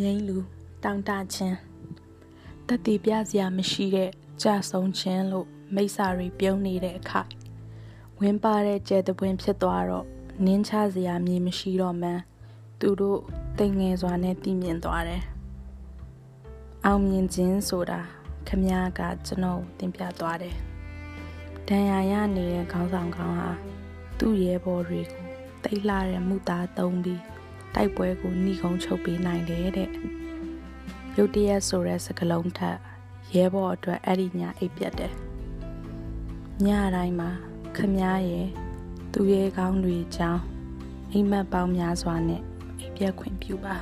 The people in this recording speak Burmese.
ငိမ့်လူတောင်တချင်းတက်တီပြစရာမရှိတဲ့ကြာဆုံးခြင်းလို့မိစ္ဆာတွေပြုံးနေတဲ့အခါဝင်းပါတဲ့ကျဲတပွင့်ဖြစ်သွားတော့နင်းချစရာမြေမရှိတော့မှန်းသူတို့တိမ်ငယ်စွာနဲ့တည်မြင်သွားတယ်အောင်မြင်ခြင်းဆိုတာခမည်းကကျွန်တော်တင်ပြသွားတယ်ဒဏ်ရာရနေတဲ့ခေါင်းဆောင်ကောင်းဟာသူ့ရဲဘော်တွေကိုတိတ်လာတဲ့မှုသားသုံးပြီး တိုက်ပွဲကိုနှီးကုန်းချုပ်ပေးနိုင်တယ်တဲ့ရုတ်တရက်ဆိုတဲ့စကလုံးထက်ရဲဘော်အတွက်အဲ့ဒီညအိပ်ပြတ်တယ်ညတိုင်းမှာခမားရဲ့သူရဲကောင်းတွေကြောင်းအိမ်မက်ပေါင်းများစွာနဲ့အိပ်ပြတ်ခွင့်ပြုပါ